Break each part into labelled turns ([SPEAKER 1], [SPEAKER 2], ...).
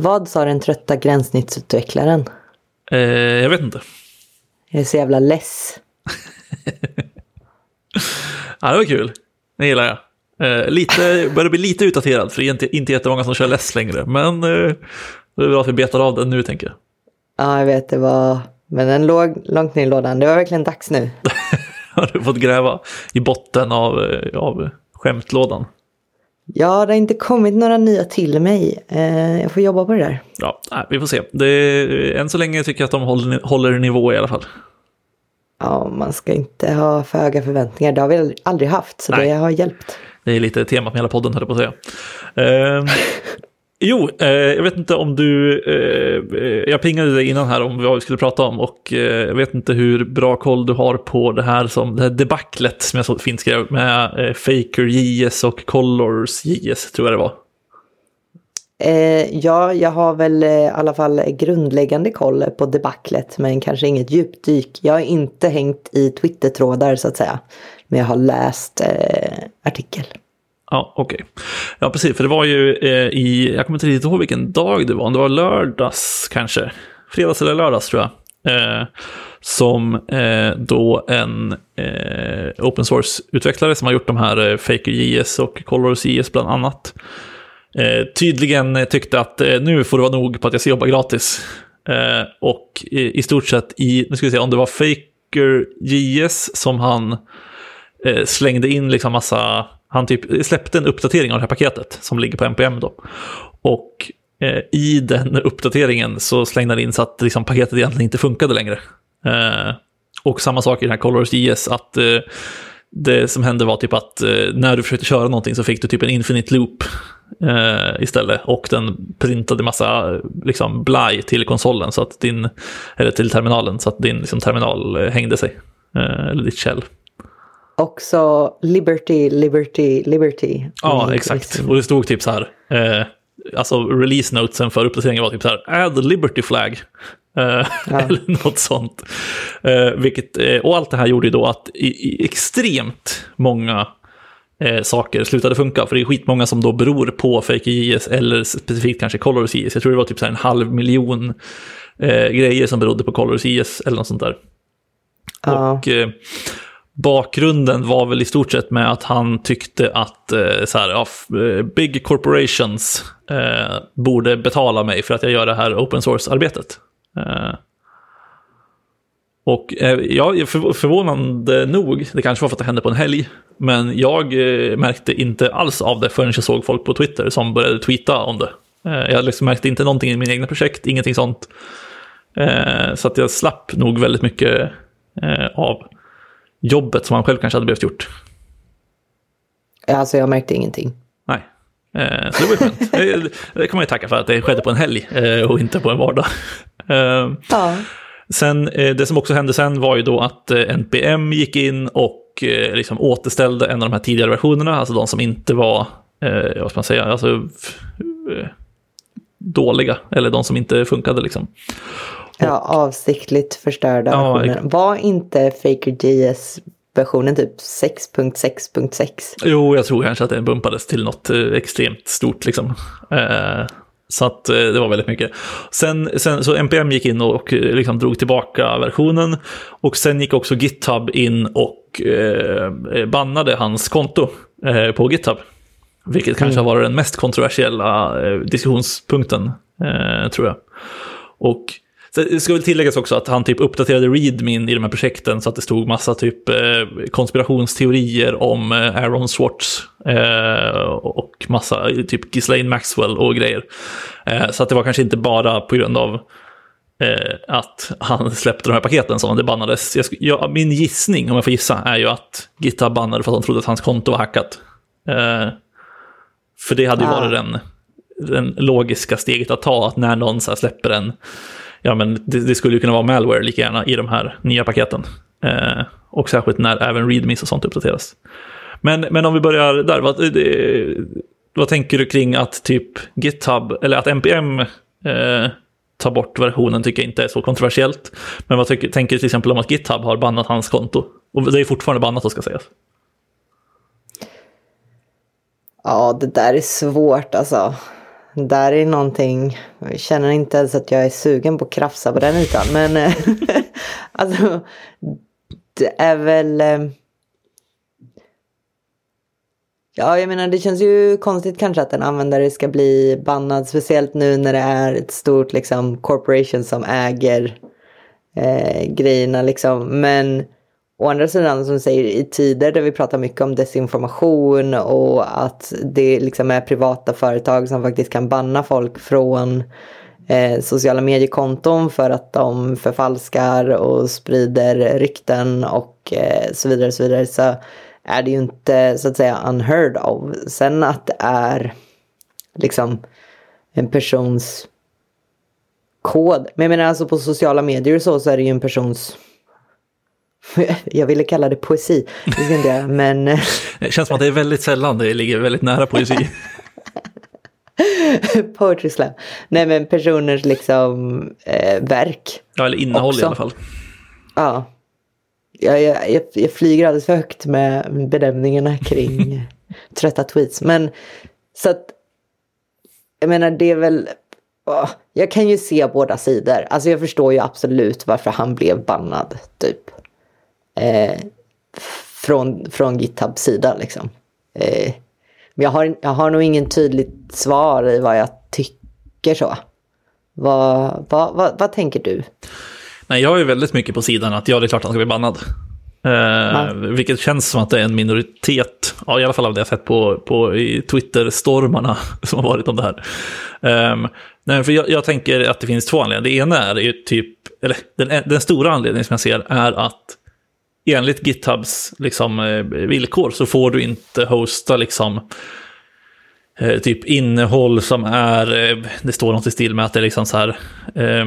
[SPEAKER 1] Vad sa den trötta gränssnittsutvecklaren?
[SPEAKER 2] Eh, jag vet inte.
[SPEAKER 1] Jag är så jävla less.
[SPEAKER 2] Ja, det var kul. Det gillar jag. Eh, lite, börjar bli lite utdaterad, för det är inte, inte jättemånga som kör less längre. Men eh, det är bra att vi betar av den nu, tänker jag.
[SPEAKER 1] Ja, jag vet, det var... Men den låg långt ner i lådan. Det var verkligen dags nu.
[SPEAKER 2] Har du fått gräva i botten av, eh, av skämtlådan?
[SPEAKER 1] Ja, det har inte kommit några nya till mig. Eh, jag får jobba på det där.
[SPEAKER 2] Ja, vi får se. Det, än så länge tycker jag att de håller, håller nivå i alla fall.
[SPEAKER 1] Ja, man ska inte ha för höga förväntningar. Det har vi aldrig haft, så
[SPEAKER 2] Nej.
[SPEAKER 1] det har hjälpt.
[SPEAKER 2] Det är lite temat med hela podden, höll jag på att säga. Jo, eh, jag vet inte om du... Eh, eh, jag pingade dig innan här om vad vi skulle prata om och eh, jag vet inte hur bra koll du har på det här som det här debaclet som jag så fint skrev med eh, Faker JS och Colors JS, tror jag det var.
[SPEAKER 1] Eh, ja, jag har väl eh, i alla fall grundläggande koll på debaclet, men kanske inget djupdyk. Jag har inte hängt i Twitter-trådar så att säga, men jag har läst eh, artikel.
[SPEAKER 2] Ja, okej. Ja, precis. För det var ju eh, i, jag kommer inte riktigt ihåg vilken dag det var, om det var lördags kanske. Fredags eller lördags tror jag. Eh, som eh, då en eh, open source-utvecklare som har gjort de här eh, Faker JS och Colors JS bland annat. Eh, tydligen eh, tyckte att eh, nu får det vara nog på att jag ska jobba gratis. Eh, och i, i stort sett i, nu ska vi se om det var Faker JS som han eh, slängde in liksom massa, han typ släppte en uppdatering av det här paketet som ligger på NPM då. Och eh, i den uppdateringen så slängde han in så att liksom, paketet egentligen inte funkade längre. Eh, och samma sak i den här Colors JS, att eh, det som hände var typ att eh, när du försökte köra någonting så fick du typ en infinite loop eh, istället. Och den printade massa liksom, blaj till konsolen, så att din, eller till terminalen, så att din liksom, terminal eh, hängde sig. Eh, eller ditt shell.
[SPEAKER 1] Också Liberty, Liberty, Liberty.
[SPEAKER 2] Ja,
[SPEAKER 1] Mm,
[SPEAKER 2] exakt. Och det stod typ så här, eh, alltså release notesen för uppdateringen var typ så här, add liberty flag. Eh, Eller något sånt. Eh, vilket, eh, och allt det här gjorde ju då att i, i extremt många eh, saker slutade funka. För det är skitmånga som då beror på Fake JS eller specifikt kanske Colors JS. Jag tror det var typ så här en halv miljon eh, grejer som berodde på Colors JS eller något sånt där.
[SPEAKER 1] Ja.
[SPEAKER 2] Och bakgrunden var väl i stort sett med att han tyckte att eh, så här, ja, eh, big corporations eh, borde betala mig för att jag gör det här open source-arbetet. Eh, och eh, ja, för, förvånande nog, det kanske var för att det hände på en helg, men jag eh, märkte inte alls av det förrän jag såg folk på Twitter som började tweeta om det. Eh, jag liksom märkte inte någonting i mina egna projekt, ingenting sånt. Eh, så att jag slapp nog väldigt mycket eh, av jobbet som han själv kanske hade behövt gjort.
[SPEAKER 1] Alltså jag märkte ingenting.
[SPEAKER 2] Nej. Eh, så det var ju skönt. det, det kan man ju tacka för att det skedde på en helg eh, och inte på en vardag. Eh,
[SPEAKER 1] Ja.
[SPEAKER 2] sen, eh, det som också hände sen var ju då att NPM gick in och liksom återställde en av de här tidigare versionerna, alltså de som inte var, eh, vad ska man säga, alltså dåliga, eller de som inte funkade liksom.
[SPEAKER 1] Ja, avsiktligt förstörda
[SPEAKER 2] Ja,
[SPEAKER 1] versioner. Var inte FakerJS versionen typ 6.6.6?
[SPEAKER 2] Jo, jag tror kanske att den bumpades till något eh, extremt stort liksom. Eh, så att eh, det var väldigt mycket. Sen, sen så NPM gick in och, och eh, liksom drog tillbaka versionen. Och sen gick också GitHub in och eh, bannade hans konto eh, på GitHub. Vilket kanske har varit den mest kontroversiella diskussionspunkten, tror jag. Och så det ska väl tilläggas också att han typ uppdaterade readmin i de här projekten så att det stod massa typ eh, konspirationsteorier om eh, Aaron Swartz eh, och massa typ Ghislaine Maxwell och grejer. Eh, så att det var kanske inte bara på grund av att han släppte de här paketen som det bannades. Jag, sk- ja, min gissning, om jag får gissa, är ju att GitHub bannade för att de trodde att hans konto var hackat. För det hade ju
[SPEAKER 1] Ah.
[SPEAKER 2] varit den, den logiska steget att ta, att när någon så här släpper en, ja men det, det skulle ju kunna vara malware lika gärna i de här nya paketen. Eh, och särskilt när även readmes och sånt uppdateras. Men, men om vi börjar där, vad, det, vad tänker du kring att typ GitHub, eller att NPM eh, tar bort versionen tycker jag inte är så kontroversiellt. Men vad tycker, tänker du till exempel om att GitHub har bannat hans konto? Och det är fortfarande bannat, då ska sägas.
[SPEAKER 1] Ja, det där är svårt alltså där är någonting, jag känner inte ens att jag är sugen på att krafsa på den ytan. Men eh, alltså, det är väl... Eh, ja, jag menar det känns ju konstigt kanske att en användare ska bli bannad. Speciellt nu när det är ett stort liksom corporation som äger eh, grejerna liksom. Men Å andra sidan som säger i tider där vi pratar mycket om desinformation och att det liksom är privata företag som faktiskt kan banna folk från eh, sociala mediekonton för att de förfalskar och sprider rykten och eh, så vidare så vidare så är det ju inte så att säga unheard of. Sen att det är liksom en persons kod. Men jag menar alltså på sociala medier och så, så är det ju en persons jag ville kalla det poesi, det inte men...
[SPEAKER 2] Det känns som att det är väldigt sällan det ligger väldigt nära poesi.
[SPEAKER 1] Poetry slam. Nej men personers liksom eh, verk.
[SPEAKER 2] Ja, eller innehåll också. i alla fall.
[SPEAKER 1] Ja. Jag, jag, jag, flyger alldeles för högt med benämningarna kring trötta tweets. Men så att, jag menar det är väl, åh, jag kan ju se båda sidor. Alltså jag förstår ju absolut varför han blev bannad, typ eh, från, från GitHubs sida. Liksom. Eh, men jag har, jag har nog ingen tydligt svar i vad jag tycker så. Vad, vad, vad, vad tänker du?
[SPEAKER 2] Nej, jag är väldigt mycket på sidan att ja, det är klart att han ska bli bannad. Eh, ja. Vilket känns som att det är en minoritet, ja, i alla fall av det jag sett på, på Twitter-stormarna som har varit om det här. Um, nej, för jag, jag, tänker att det finns två anledningar. Det ena är ju typ, eller den, den stora anledningen som jag ser är att enligt GitHubs liksom, eh, villkor så får du inte hosta liksom, eh, typ innehåll som är, eh, det står något i stil med att det är liksom så här, eh,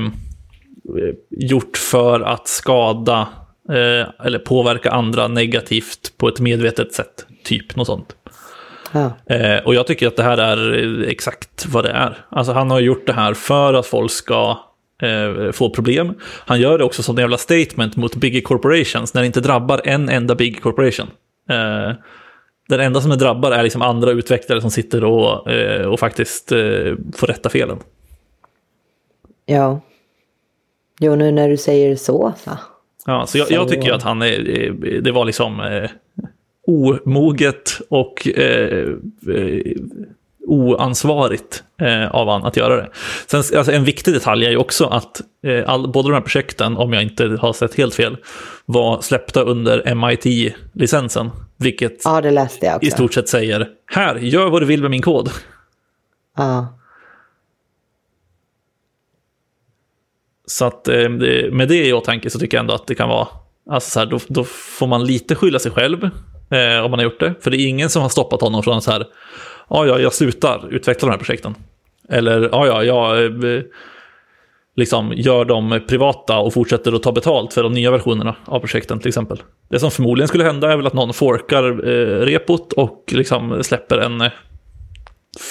[SPEAKER 2] gjort för att skada eh, eller påverka andra negativt på ett medvetet sätt. Typ något sånt. Ja. Eh, och jag tycker att det här är exakt vad det är. Alltså han har gjort det här för att folk ska eh, får problem. Han gör det också som en jävla statement mot big corporations när det inte drabbar en enda big corporation. Eh, den enda som det drabbar är liksom andra utvecklare som sitter och, eh, och faktiskt eh, får rätta felen.
[SPEAKER 1] Ja. Jo, nu när du säger så. så.
[SPEAKER 2] Ja, så jag, så... jag tycker att han är, det var liksom eh, omoget och eh, eh oansvarigt eh, av han att göra det. Sen, alltså, en viktig detalj är ju också att eh, all, båda de här projekten, om jag inte har sett helt fel, var släppta under MIT-licensen. Vilket
[SPEAKER 1] ja, det läste jag också.
[SPEAKER 2] i stort sett säger, här, gör vad du vill med min kod.
[SPEAKER 1] Ja.
[SPEAKER 2] Så att eh, med det i åtanke så tycker jag ändå att det kan vara, alltså så här, då, då får man lite skylla sig själv eh, om man har gjort det. För det är ingen som har stoppat honom från så här, ja, ja, jag slutar utveckla de här projekten. Eller ja, ja, jag eh, liksom gör dem privata och fortsätter att ta betalt för de nya versionerna av projekten till exempel. Det som förmodligen skulle hända är väl att någon forkar eh, repot och liksom släpper en eh,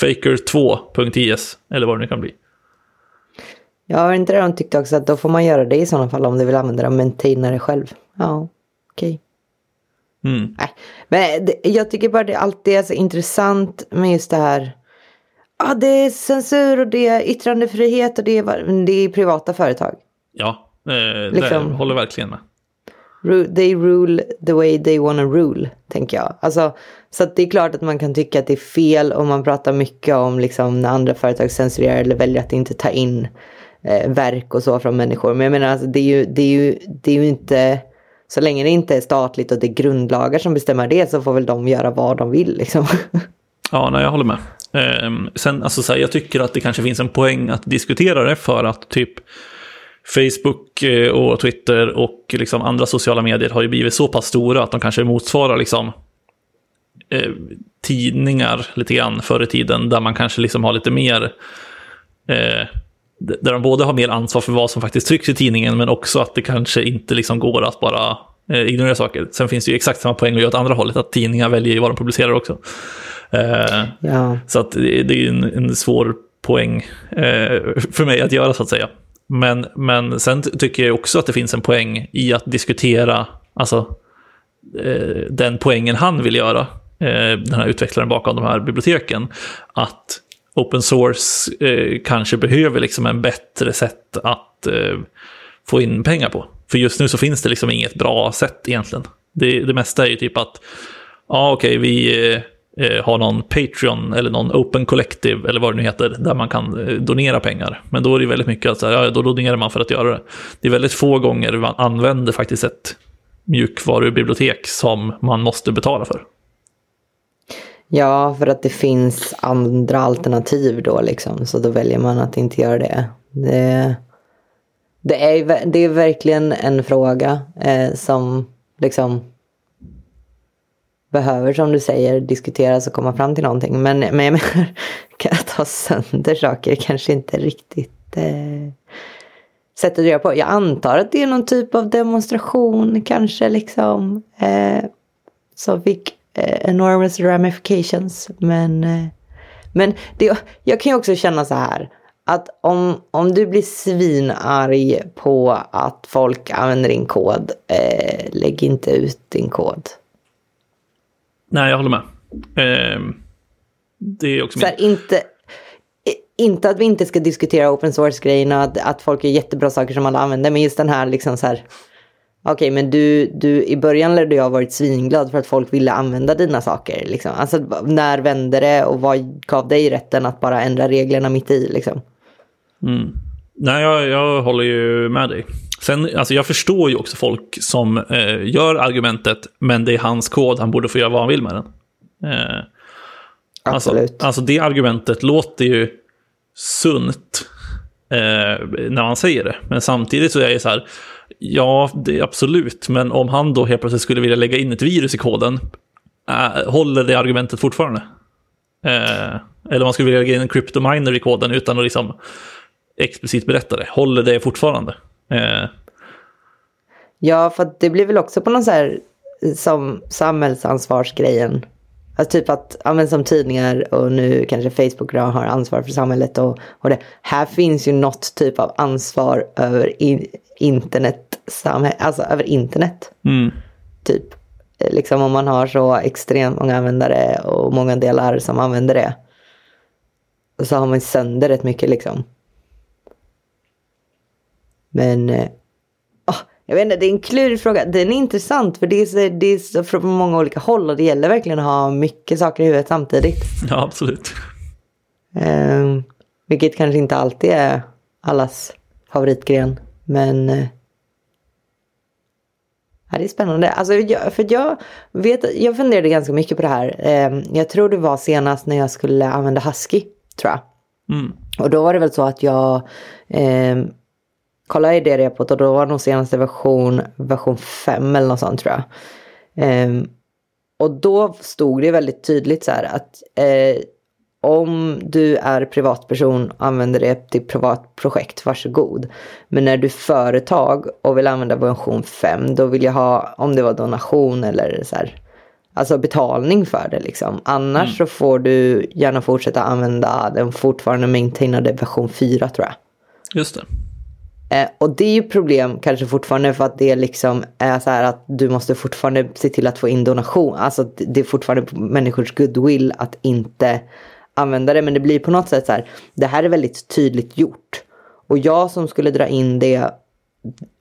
[SPEAKER 2] faker2.is eller vad det nu kan bli.
[SPEAKER 1] Ja, inte det de tyckte också att då får man göra det i sådana fall om du vill använda dem det själv. Ja, okej. Okay.
[SPEAKER 2] Mm.
[SPEAKER 1] Nej. Men det, jag tycker bara det alltid är så intressant med just det här. Ja, det är censur och det är yttrandefrihet och det är, det är privata företag.
[SPEAKER 2] Ja, eh, liksom, det håller verkligen med.
[SPEAKER 1] They rule the way they wanna rule, tänker jag. Alltså, så det är klart att man kan tycka att det är fel och man pratar mycket om liksom, när andra företag censurerar eller väljer att inte ta in eh, verk och så från människor. Men jag menar, alltså, det, är ju, det, är ju, det är ju inte så länge det inte är statligt och det är grundlagar som bestämmer det så får väl de göra vad de vill liksom.
[SPEAKER 2] Ja, nej, jag håller med. Eh, sen, alltså, så här, jag tycker att det kanske finns en poäng att diskutera det för att typ Facebook eh, och Twitter och liksom andra sociala medier har ju blivit så pass stora att de kanske motsvarar liksom eh, tidningar lite grann förr i tiden där man kanske liksom har lite mer eh, där de både har mer ansvar för vad som faktiskt trycks i tidningen, men också att det kanske inte liksom går att bara eh, ignorera saker. Sen finns det ju exakt samma poäng att göra åt andra hållet, att tidningar väljer ju vad de publicerar också. Eh,
[SPEAKER 1] ja.
[SPEAKER 2] Så att det, det är ju en, en, svår poäng eh, för mig att göra, så att säga. Men, men sen tycker jag också att det finns en poäng i att diskutera, alltså eh, den poängen han vill göra, eh, den här utvecklaren bakom de här biblioteken, att open source eh, kanske behöver liksom en bättre sätt att eh, få in pengar på. För just nu så finns det liksom inget bra sätt egentligen. Det, det mesta är ju typ att, ja okej, okay, vi eh, eh, har någon Patreon eller någon Open Collective eller vad det nu heter, där man kan eh, donera pengar. Men då är det väldigt mycket att ja, då donerar man för att göra det. Det är väldigt få gånger man använder faktiskt ett mjukvarubibliotek som man måste betala för.
[SPEAKER 1] Ja, för att det finns andra alternativ då liksom, så då väljer man att inte göra det. Det, det, är, det är verkligen en fråga eh, som liksom behöver, som du säger, diskuteras och komma fram till någonting. Men, men jag menar, att ta sönder saker kanske inte riktigt eh, sättet att göra på. Jag antar att det är någon typ av demonstration kanske liksom. Eh, som fick enormous ramifications. Men, eh, men det, jag kan ju också känna så här. Att om, om du blir svinarg på att folk använder din kod, eh, lägg inte ut din kod.
[SPEAKER 2] Nej, jag håller med. Eh, det är också
[SPEAKER 1] så här, inte, inte att vi inte ska diskutera open source-grejerna, att, att folk gör jättebra saker som alla använder, men just den här liksom så här. Okej, okay, men du, du, i början lär du ha varit svinglad för att folk ville använda dina saker. Liksom. Alltså, när vände det och vad gav dig rätten att bara ändra reglerna mitt i? Liksom?
[SPEAKER 2] Mm. Nej, jag, jag håller ju med dig. Sen, alltså jag förstår ju också folk som eh, gör argumentet, men det är hans kod, han borde få göra vad han vill med den. Eh, alltså,
[SPEAKER 1] Absolut. Alltså,
[SPEAKER 2] alltså det argumentet låter ju sunt eh, när han säger det. Men samtidigt så är det så här, ja, det är absolut, men om han då helt plötsligt skulle vilja lägga in ett virus i koden, äh, håller det argumentet fortfarande? Eh, eller om man skulle vilja lägga in en cryptominer i koden utan att liksom explicit berätta det, håller det fortfarande? Eh.
[SPEAKER 1] Ja, för det blir väl också på någon så här eh, som samhällsansvarsgrejen. Alltså typ att, ja men som tidningar och nu kanske Facebook har ansvar för samhället och, och det. Här finns ju något typ av ansvar över in, internet, alltså över internet.
[SPEAKER 2] Mm.
[SPEAKER 1] Typ, liksom om man har så extremt många användare och många delar som använder det. Så har man sönder rätt mycket liksom. Men oh, jag vet inte, det är en klurig fråga. Den är intressant för det är, så, det är så från många olika håll och det gäller verkligen att ha mycket saker i huvudet samtidigt.
[SPEAKER 2] Ja, absolut.
[SPEAKER 1] Um, vilket kanske inte alltid är allas favoritgren. Men uh, ja, det är spännande. Alltså, jag, för jag, vet, jag funderade ganska mycket på det här. Um, jag tror det var senast när jag skulle använda Husky, tror jag.
[SPEAKER 2] Mm.
[SPEAKER 1] Och då var det väl så att jag um, kollade i det repot och då var nog senaste version version 5 eller något sånt tror jag. Um, och då stod det väldigt tydligt så här att eh, om du är privatperson och använder det till privat projekt, varsågod. Men när du är företag och vill använda version 5, då vill jag ha, om det var donation eller så här, alltså betalning för det liksom. Annars mm. så får du gärna fortsätta använda den fortfarande maintainade version 4 tror jag.
[SPEAKER 2] Just det.
[SPEAKER 1] Eh, och det är ju problem kanske fortfarande för att det liksom är så här att du måste fortfarande se till att få in donation. Alltså det är fortfarande människors goodwill att inte använda det. Men det blir på något sätt så här, det här är väldigt tydligt gjort. Och jag som skulle dra in det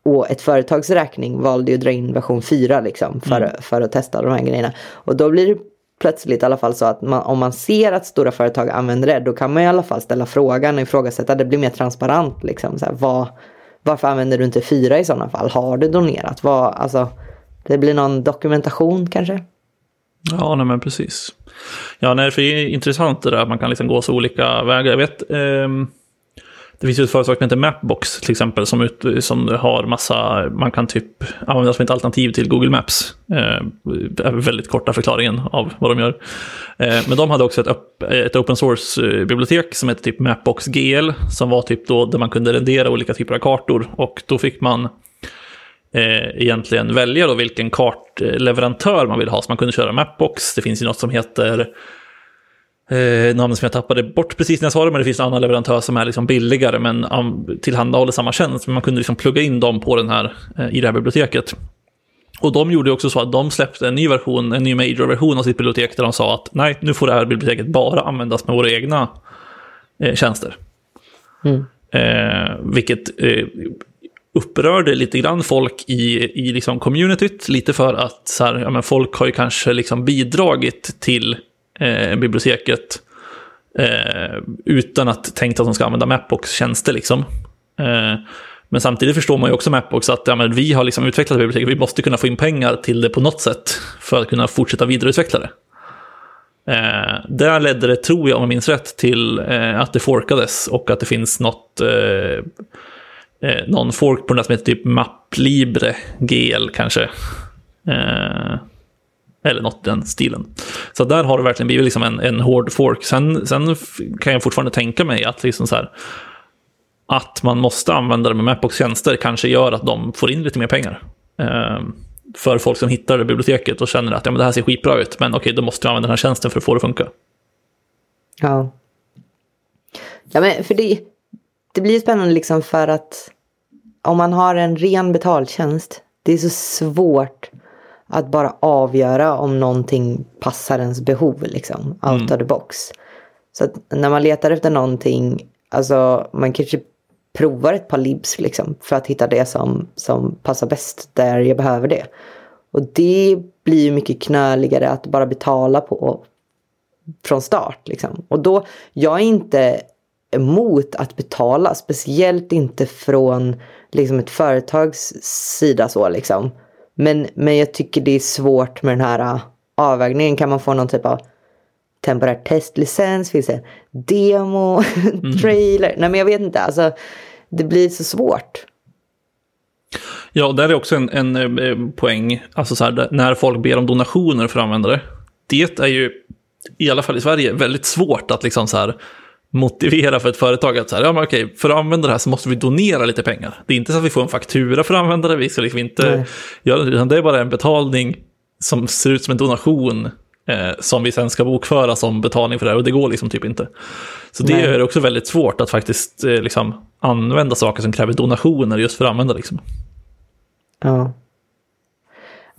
[SPEAKER 1] och ett företags räkning valde ju att dra in version 4 liksom för, mm. för att testa de här grejerna. Och då blir det plötsligt i alla fall så att man, om man ser att stora företag använder det då kan man i alla fall ställa frågan och ifrågasätta. Det blir mer transparent liksom. Så här, vad, varför använder du inte fyra i sådana fall? Har du donerat? Vad, alltså, det blir någon dokumentation kanske?
[SPEAKER 2] Ja, nej, men precis. Ja, nej, för det är intressant det där att man kan liksom gå så olika vägar. Jag vet, eh, det finns ju ett företag som heter Mapbox till exempel som, ut, som har massa, man kan typ använda som ett alternativ till Google Maps. Eh, väldigt korta förklaringen av vad de gör. Eh, men de hade också ett, ett open source-bibliotek eh, som hette typ Mapbox GL som var typ då där man kunde rendera olika typer av kartor och då fick man eh, egentligen välja då vilken kartleverantör man vill ha. Så man kunde köra Mapbox, det finns ju något som heter eh, namn som jag tappade bort precis när jag sa det, men det finns en annan leverantör som är liksom billigare men tillhandahåller samma tjänst. Men man kunde liksom plugga in dem på den här, eh, i det här biblioteket. Och de gjorde också så att de släppte en ny version, en ny major-version av sitt bibliotek där de sa att nej, nu får det här biblioteket bara användas med våra egna eh, tjänster.
[SPEAKER 1] Mm.
[SPEAKER 2] Eh, vilket eh, upprörde lite grann folk i, i liksom communityt, lite för att så här, ja, men folk har ju kanske liksom bidragit till eh, biblioteket eh, utan att tänka att de ska använda Mapbox tjänster. Liksom. Eh, men samtidigt förstår man ju också Mapbox att ja, men vi har liksom utvecklat biblioteket, vi måste kunna få in pengar till det på något sätt för att kunna fortsätta vidareutveckla det. Eh, där ledde det, tror jag om jag minns rätt, till eh, att det forkades och att det finns något, eh, eh, någon fork på den som heter typ Maplibre GL kanske. Eh, eller något i den stilen. Så där har det verkligen blivit liksom en, en hård fork. Sen, sen kan jag fortfarande tänka mig att, liksom så här, att man måste använda det med Mapbox tjänster kanske gör att de får in lite mer pengar. Eh, för folk som hittar det biblioteket och känner att ja, men det här ser skitbra ut, men okej, då måste jag använda den här tjänsten för att få det att funka.
[SPEAKER 1] Ja. Ja, men för det, det blir spännande liksom för att om man har en ren betaltjänst, det är så svårt att bara avgöra om någonting passar ens behov, liksom, out mm. of the box. Så att när man letar efter någonting, alltså man kanske provar ett par libs liksom, för att hitta det som, som passar bäst där jag behöver det. Och det blir ju mycket knöligare att bara betala på från start. Liksom. Och då, jag är inte emot att betala, speciellt inte från liksom, ett företags sida så liksom. Men, men jag tycker det är svårt med den här äh, avvägningen. Kan man få någon typ av temporär testlicens? Finns det demo? Mm. trailer? Nej men jag vet inte. Alltså, det blir så svårt.
[SPEAKER 2] Ja, där är också en, en eh, poäng. Alltså så här, när folk ber om donationer för användare. Det är ju, i alla fall i Sverige, väldigt svårt att liksom så här motivera för ett företag att så här, ja, men okej, för att använda det här så måste vi donera lite pengar. Det är inte så att vi får en faktura för att använda det, vi ska liksom inte göra det, utan det är bara en betalning som ser ut som en donation eh, som vi sen ska bokföra som betalning för det här och det går liksom typ inte. Så det Nej. är också väldigt svårt att faktiskt eh, liksom, använda saker som kräver donationer just för att använda. Liksom.
[SPEAKER 1] Ja.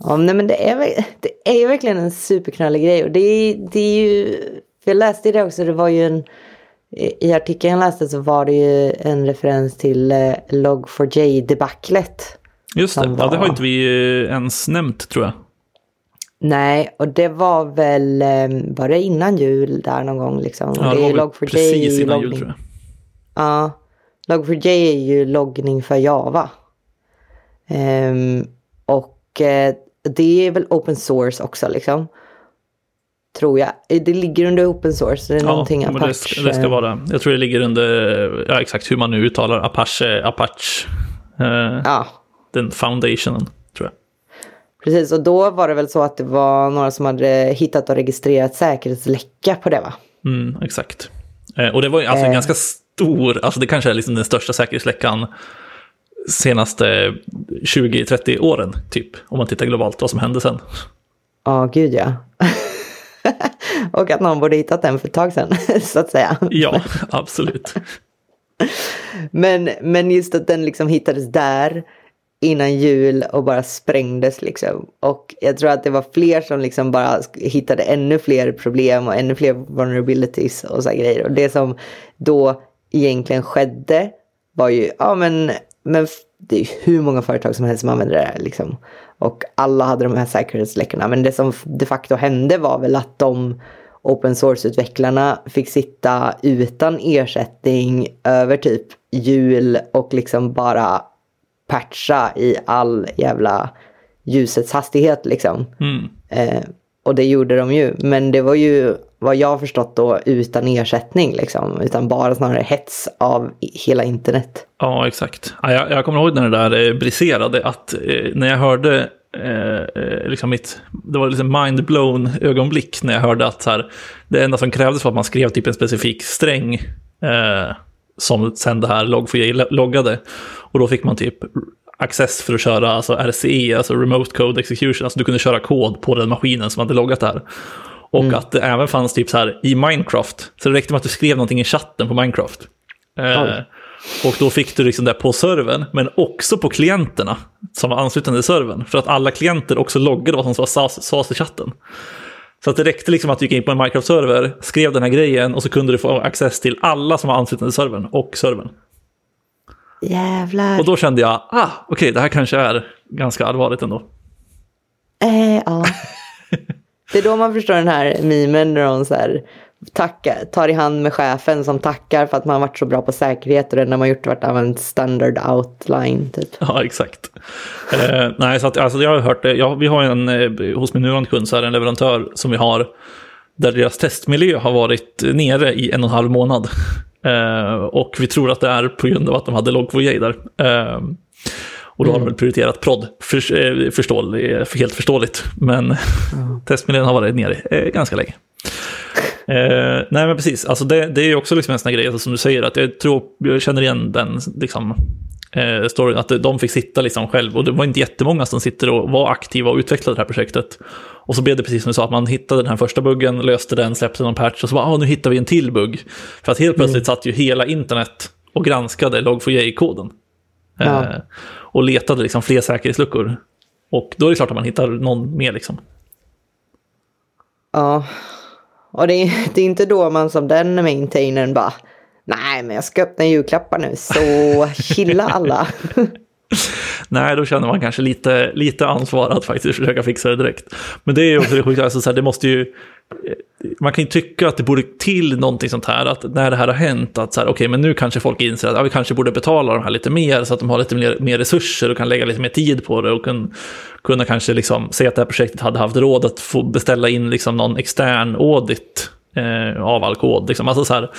[SPEAKER 1] Ja, nej, men det är, det är verkligen en superknallig grej. Och det, det är ju, jag läste det också, det var ju en, i artikeln jag läste så var det ju en referens till eh, Log4j-debaclet.
[SPEAKER 2] Just det, var... ja, det har inte vi eh, ens nämnt tror jag.
[SPEAKER 1] Nej, och det var väl, eh, var det innan jul där någon gång liksom?
[SPEAKER 2] Ja, det, det var Log4j precis innan loggning. jul tror jag.
[SPEAKER 1] Ja, Log4j är ju loggning för Java. Um, och det är väl open source också liksom. Tror jag. Det ligger under open source. Det är ja, någonting
[SPEAKER 2] Apache. Det ska, det ska vara. Jag tror det ligger under, ja exakt hur man nu uttalar Apache, Apache. Uh, ja. Den foundationen, tror jag.
[SPEAKER 1] Precis, och då var det väl så att det var några som hade hittat och registrerat säkerhetsläcka på det va?
[SPEAKER 2] Mm, exakt. Eh, och det var alltså eh. ganska stor, alltså det kanske är liksom den största säkerhetsläckan senaste 20-30 åren, typ. Om man tittar globalt vad som hände sen.
[SPEAKER 1] Ja, oh, gud ja. och att någon borde hittat den för ett tag sedan, så att säga.
[SPEAKER 2] ja, absolut.
[SPEAKER 1] men, men just att den liksom hittades där innan jul och bara sprängdes liksom. Och jag tror att det var fler som liksom bara hittade ännu fler problem och ännu fler vulnerabilities och så grejer. Och det som då egentligen skedde var ju, ja men, men det är hur många företag som helst som använder det här liksom. Och alla hade de här säkerhetsläckorna. Men det som de facto hände var väl att de open source-utvecklarna fick sitta utan ersättning över typ jul och liksom bara patcha i all jävla ljusets hastighet liksom. Mm. Eh, och det gjorde de ju. Men det var ju vad jag har förstått då utan ersättning liksom. Utan bara snarare hets av hela internet.
[SPEAKER 2] Ja, exakt. jag, jag kommer ihåg när det där eh, briserade att eh, när jag hörde eh, eh, liksom mitt, det var liksom mind-blown ögonblick när jag hörde att så här, det enda som krävdes var att man skrev typ en specifik sträng eh, som sen det här log4j loggade. Och då fick man typ access för att köra alltså RCE, alltså Remote Code Execution. Alltså du kunde köra kod på den maskinen som hade loggat det här. Och mm. att det även fanns typ så här i Minecraft. Så det räckte med att du skrev någonting i chatten på Minecraft. Eh, och då fick du liksom det på servern, men också på klienterna som var anslutna till servern. För att alla klienter också loggade vad som sades i chatten. Så att det räckte liksom att du gick in på en Minecraft-server, skrev den här grejen och så kunde du få access till alla som var anslutna till servern och servern.
[SPEAKER 1] Jävlar.
[SPEAKER 2] Och då kände jag, ah, okej, okay, det här kanske är ganska allvarligt ändå.
[SPEAKER 1] Eh, ja. Det är då man förstår den här memen när hon så här tacka, tar i hand med chefen som tackar för att man varit så bra på säkerhet och det enda man gjort varit använt standard outline. Typ.
[SPEAKER 2] Ja, exakt. eh, nej, så att, alltså, jag har hört eh, det. Jag, vi har en, eh, hos min nuvarande kund så är det en leverantör som vi har där deras testmiljö har varit nere i en och en halv månad. Eh, och vi tror att det är på grund av att de hade Log4j där. Eh, Eh, och då har de väl prioriterat prod, för, eh, förstål, helt förståeligt. Men mm. testmiljön har varit nere eh, ganska länge. Eh, nej men precis, alltså det, det är ju också liksom en sån här grej alltså, som du säger, att jag tror, jag känner igen den liksom, eh, storyn, att de fick sitta liksom själv, och det var inte jättemånga som sitter och var aktiva och utvecklade det här projektet. Och så blev det precis som du sa, att man hittade den här första buggen, löste den, släppte någon patch och så bara, ah, nu hittar vi en till bugg. För att helt plötsligt mm. satt ju hela internet och granskade Log4j-koden. Ja. Eh, och letade liksom fler säkerhetsluckor. Och då är det klart att man hittar någon mer liksom.
[SPEAKER 1] Ja, och det är, det är inte då man som den maintainern bara Nej, men jag ska öppna julklappar nu, så chilla alla.
[SPEAKER 2] Nej, då känner man kanske lite, lite ansvar att faktiskt försöka fixa det direkt. Men det är ju också det sjuka, alltså, det måste ju... Eh, man kan ju tycka att det borde till någonting sånt här, att när det här har hänt, att så här, okej, okay, men nu kanske folk inser att ja, vi kanske borde betala de här lite mer, så att de har lite mer, mer resurser och kan lägga lite mer tid på det och kan, kunna kanske liksom se att det här projektet hade haft råd att få beställa in liksom någon extern audit eh, av all kod. Liksom. Alltså så här,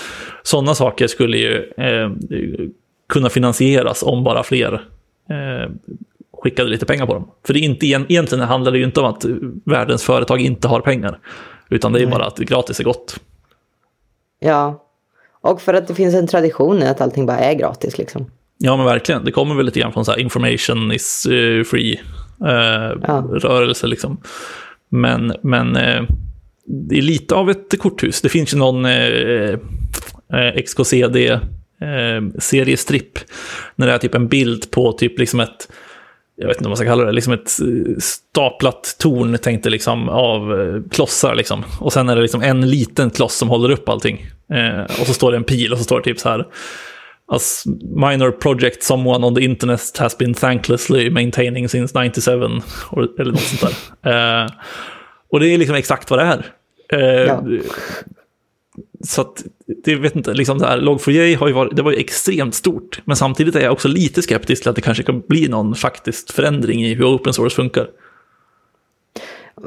[SPEAKER 2] sådana saker skulle ju eh, kunna finansieras om bara fler eh, skickade lite pengar på dem. För det är inte, egentligen handlar det ju inte om att världens företag inte har pengar, utan det är Nej. bara att gratis är gott.
[SPEAKER 1] Ja, och för att det finns en tradition i att allting bara är gratis liksom.
[SPEAKER 2] Ja, men verkligen. Det kommer väl lite grann från så här information is uh, free uh, ja. rörelse liksom. Men, men uh, det är lite av ett korthus. Det finns ju någon XKCD eh, seriestripp. När det är typ en bild på typ liksom ett, jag vet inte vad man ska kalla det, liksom ett eh, staplat torn tänkte liksom av eh, klossar liksom. Och sen är det liksom en liten kloss som håller upp allting. Eh, och så står det en pil och så står det typ så här. As minor project someone on the internet has been thanklessly maintaining since 97. eller något sånt där. Eh, och det är liksom exakt vad det är. Eh, ja så att, det vet inte, liksom det här, Log4j har ju varit, det var ju extremt stort, men samtidigt är jag också lite skeptisk till att det kanske kan bli någon faktisk förändring i hur open source funkar.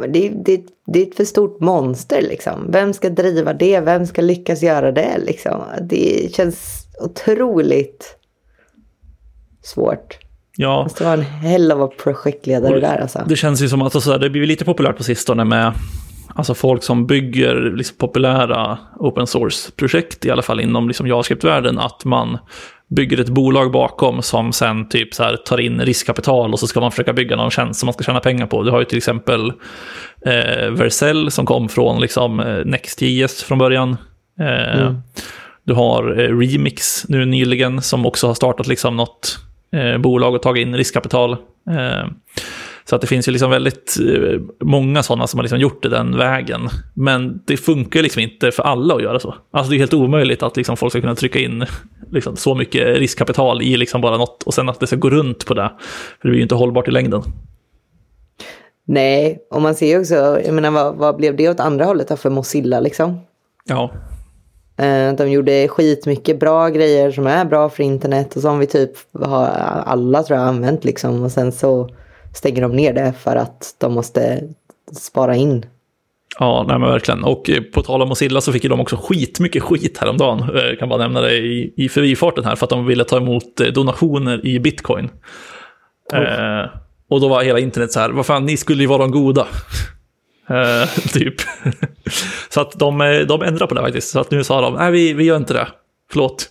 [SPEAKER 1] Det, det, det är ett för stort monster liksom. Vem ska driva det? Vem ska lyckas göra det liksom? Det känns otroligt svårt. Ja. Måste vara en hell av projektledare där alltså.
[SPEAKER 2] Det känns ju som att alltså, det blir lite populärt på sistone med Alltså folk som bygger liksom populära open source-projekt, i alla fall inom liksom JavaScript-världen, att man bygger ett bolag bakom som sen typ så här tar in riskkapital och så ska man försöka bygga någon tjänst som man ska tjäna pengar på. Du har ju till exempel eh, Vercel som kom från liksom, eh, Next.js från början. Eh, mm. Du har eh, Remix nu nyligen som också har startat liksom något eh, bolag och tagit in riskkapital. Så att det finns ju liksom väldigt eh, många sådana som har liksom gjort det den vägen. Men det funkar liksom inte för alla att göra så. Alltså det är helt omöjligt att liksom folk ska kunna trycka in liksom så mycket riskkapital i liksom bara något och sen att det ska gå runt på det. För det blir ju inte hållbart i längden.
[SPEAKER 1] Nej, och man ser ju också, jag menar vad, vad blev det åt andra hållet för Mozilla liksom?
[SPEAKER 2] Ja.
[SPEAKER 1] Eh, de gjorde skitmycket bra grejer som är bra för internet och som vi typ har alla tror jag använt liksom. Och sen så stänger de ner det för att de måste spara in.
[SPEAKER 2] Ja, nej men verkligen. Och eh, på tal om Mozilla så fick ju de också skitmycket skit häromdagen. Jag eh, kan bara nämna det i, i förbifarten här för att de ville ta emot eh, donationer i bitcoin. Oh. Eh, och då var hela internet så här, vad fan, ni skulle ju vara de goda. Eh, typ. så att de, de ändrade på det faktiskt. Så att nu sa de, nej vi, vi gör inte det. Förlåt.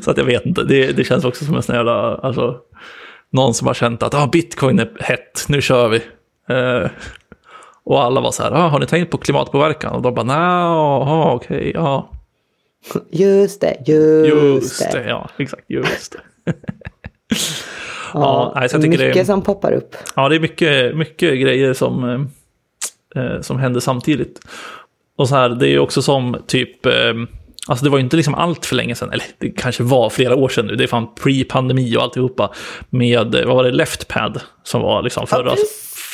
[SPEAKER 2] så att jag vet inte, det, det känns också som en sån jävla, alltså, någon som har känt att ah, bitcoin är hett, nu kör vi. Eh, och alla var så här, ah, har ni tänkt på klimatpåverkan? Och de bara, nej, okej, okay, ja.
[SPEAKER 1] Just det, just,
[SPEAKER 2] just det. Ja, exakt, just det.
[SPEAKER 1] ja, ja, så jag tycker mycket det är, som poppar upp.
[SPEAKER 2] Ja, det är mycket, mycket grejer som, eh, som hände samtidigt. Och så här, det är också som typ, eh, alltså det var ju inte liksom allt för länge sedan, eller det kanske var flera år sedan nu, det är fan pre-pandemi och alltihopa, med, eh, vad var det, LeftPad, som var liksom förra,
[SPEAKER 1] Ja,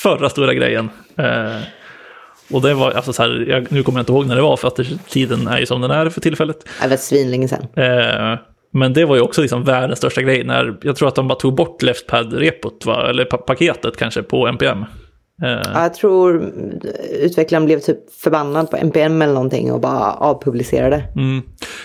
[SPEAKER 2] förra stora grejen. Eh, och det var, alltså så här, jag, nu kommer jag inte ihåg när det var, för att det, tiden är ju som den är för tillfället.
[SPEAKER 1] Det var svinlänge sedan.
[SPEAKER 2] Eh, men det var ju också liksom världens största grej. När, jag tror att de bara tog bort LeftPad-repot, eller pa paketet kanske, på NPM. Eh,
[SPEAKER 1] Ja, jag tror utvecklaren blev typ förbannad på NPM eller någonting och bara avpublicerade.
[SPEAKER 2] mm,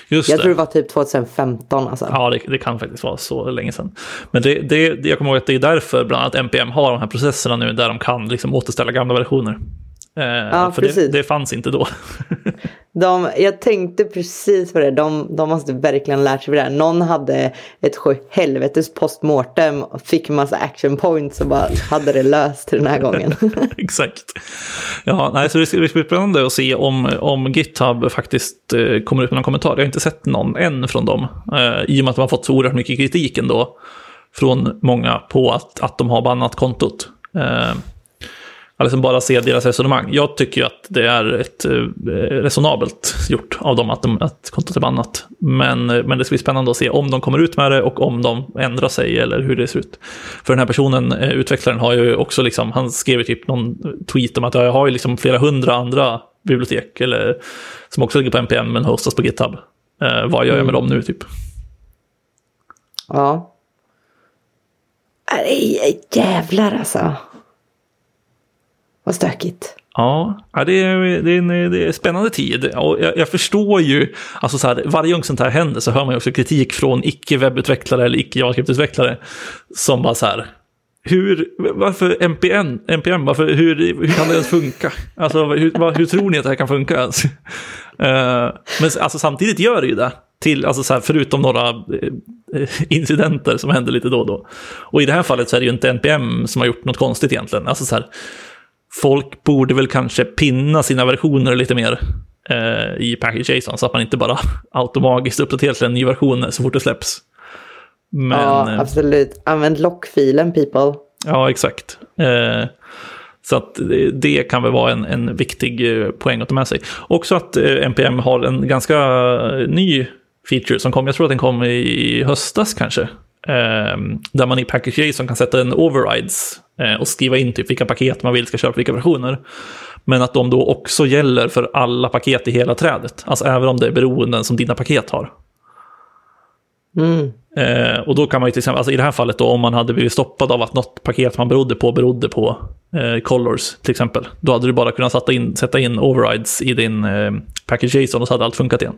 [SPEAKER 2] just
[SPEAKER 1] Jag
[SPEAKER 2] det.
[SPEAKER 1] tror det var typ 2015 alltså.
[SPEAKER 2] Ja, det, det kan faktiskt vara så länge sedan. Men det, det, jag kommer ihåg att det är därför bland annat NPM har de här processerna nu där de kan liksom återställa gamla versioner. Eh, för det,
[SPEAKER 1] precis.
[SPEAKER 2] det fanns inte då.
[SPEAKER 1] De, jag tänkte precis på det, de, de måste verkligen lärt sig för det här. Någon hade ett sju helvetes postmortem och fick en massa action points och bara hade det löst den här gången.
[SPEAKER 2] Exakt. Ja, nej, så det ska det ska bli spännande att se om, om GitHub faktiskt eh, kommer ut med någon kommentar. Jag har inte sett någon än från dem. Eh, I och med att de har fått så oerhört mycket kritik ändå från många på att, att de har bannat kontot. Eh, alltså bara se deras resonemang. Jag tycker ju att det är ett eh, resonabelt gjort av dem att, de, att kontot är bannat. Men, eh, men det ska bli spännande att se om de kommer ut med det och om de ändrar sig eller hur det ser ut. För den här personen, eh, utvecklaren, har ju också liksom, han skrev ju typ någon tweet om att jag har ju liksom flera hundra andra bibliotek eller, som också ligger på NPM men hostas på GitHub. Eh, vad gör jag med dem nu typ?
[SPEAKER 1] ja. Nej, jävlar alltså. Vad stökigt.
[SPEAKER 2] Ja, det är, det är, en, det är en spännande tid. Och jag, jag förstår ju, alltså så här, varje gång sånt här händer så hör man ju också kritik från icke-webbutvecklare eller icke-JavaScript-utvecklare som bara så här, hur, varför NPM, MPM, varför, hur, hur kan det ens funka? Alltså, hur, vad, hur tror ni att det här kan funka ens? Eh, men alltså, samtidigt gör det ju det. Till, alltså så här, förutom några eh, incidenter som händer lite då och då. Och i det här fallet så är det ju inte NPM som har gjort något konstigt egentligen. Alltså så här, folk borde väl kanske pinna sina versioner lite mer eh, i package.json så att man inte bara automatiskt uppdaterar till en ny version så fort det släpps. Men,
[SPEAKER 1] ja,
[SPEAKER 2] eh,
[SPEAKER 1] absolut. Använd lockfilen people.
[SPEAKER 2] Ja, exakt. Eh, så att det, kan väl vara en, en viktig eh, poäng att ta med sig. Också att eh, NPM har en ganska ny feature som kom, jag tror att den kom i höstas kanske. Eh, där man i package.json kan sätta en overrides eh, och skriva in typ vilka paket man vill ska köra på vilka versioner. Men att de då också gäller för alla paket i hela trädet. Alltså även om det är beroenden som dina paket har.
[SPEAKER 1] Mm.
[SPEAKER 2] Eh, och då kan man ju till exempel, alltså i det här fallet då, om man hade blivit stoppad av att något paket man berodde på berodde på eh, colors till exempel. Då hade du bara kunnat sätta in, sätta in overrides i din eh, package.json och så hade allt funkat igen.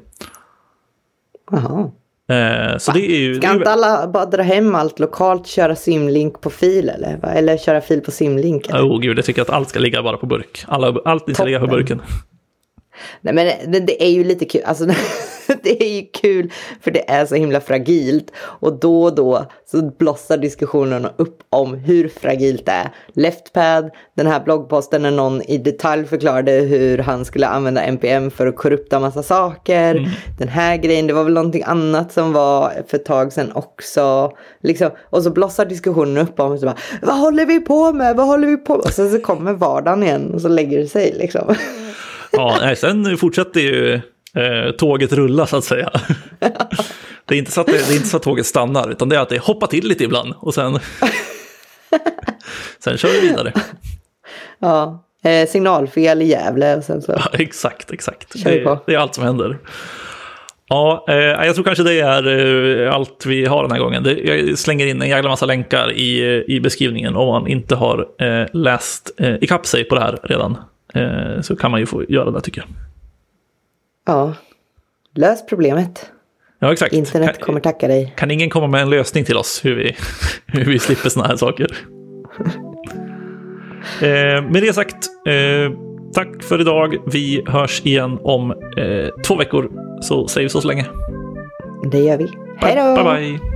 [SPEAKER 1] Jaha.
[SPEAKER 2] Eh, så det är ju... det
[SPEAKER 1] Ska
[SPEAKER 2] är,
[SPEAKER 1] inte alla bara dra hem allt lokalt, köra simlink på fil eller? va? Eller köra fil på simlink? eller?
[SPEAKER 2] oh, gud, jag tycker att allt ska ligga bara på burk. Alla, allt ska ligga på
[SPEAKER 1] Toppen.
[SPEAKER 2] burken.
[SPEAKER 1] Nej men det, det är ju lite kul, alltså det är ju kul för det är så himla fragilt och då och då så blossar diskussionerna upp om hur fragilt det är. Leftpad, den här bloggposten när någon i detalj förklarade hur han skulle använda NPM för att korrupta massa saker. Den här grejen, det var väl någonting annat som var för ett tag sedan också. Liksom, och så blossar diskussionen upp om så bara, vad håller vi på med, vad håller vi på med? Och sen så kommer vardagen igen och så lägger det sig liksom.
[SPEAKER 2] Ja, sen fortsätter ju eh, tåget rulla så att säga. Det är, inte så att det, det är inte så att tåget stannar, utan det är att det hoppar till lite ibland och sen, sen kör vi vidare.
[SPEAKER 1] Ja, eh, signalfel i Gävle och sen så.
[SPEAKER 2] Ja, exakt, exakt. Det, det är allt som händer. Ja, eh, jag tror kanske det är eh, allt vi har den här gången. Det, jag slänger in en jävla massa länkar i, i beskrivningen om man inte har eh, läst eh, ikapp sig på det här redan. Eh, så kan man ju få göra det tycker jag.
[SPEAKER 1] Ja, lös problemet.
[SPEAKER 2] Ja, exakt.
[SPEAKER 1] Internet
[SPEAKER 2] kan,
[SPEAKER 1] kommer tacka dig.
[SPEAKER 2] kan ingen komma med en lösning till oss hur vi, hur vi slipper sådana här saker? eh, med det sagt, eh, tack för idag. Vi hörs igen om eh, två veckor. Så säger vi så så länge.
[SPEAKER 1] Det gör vi. Hej då!
[SPEAKER 2] Bye bye!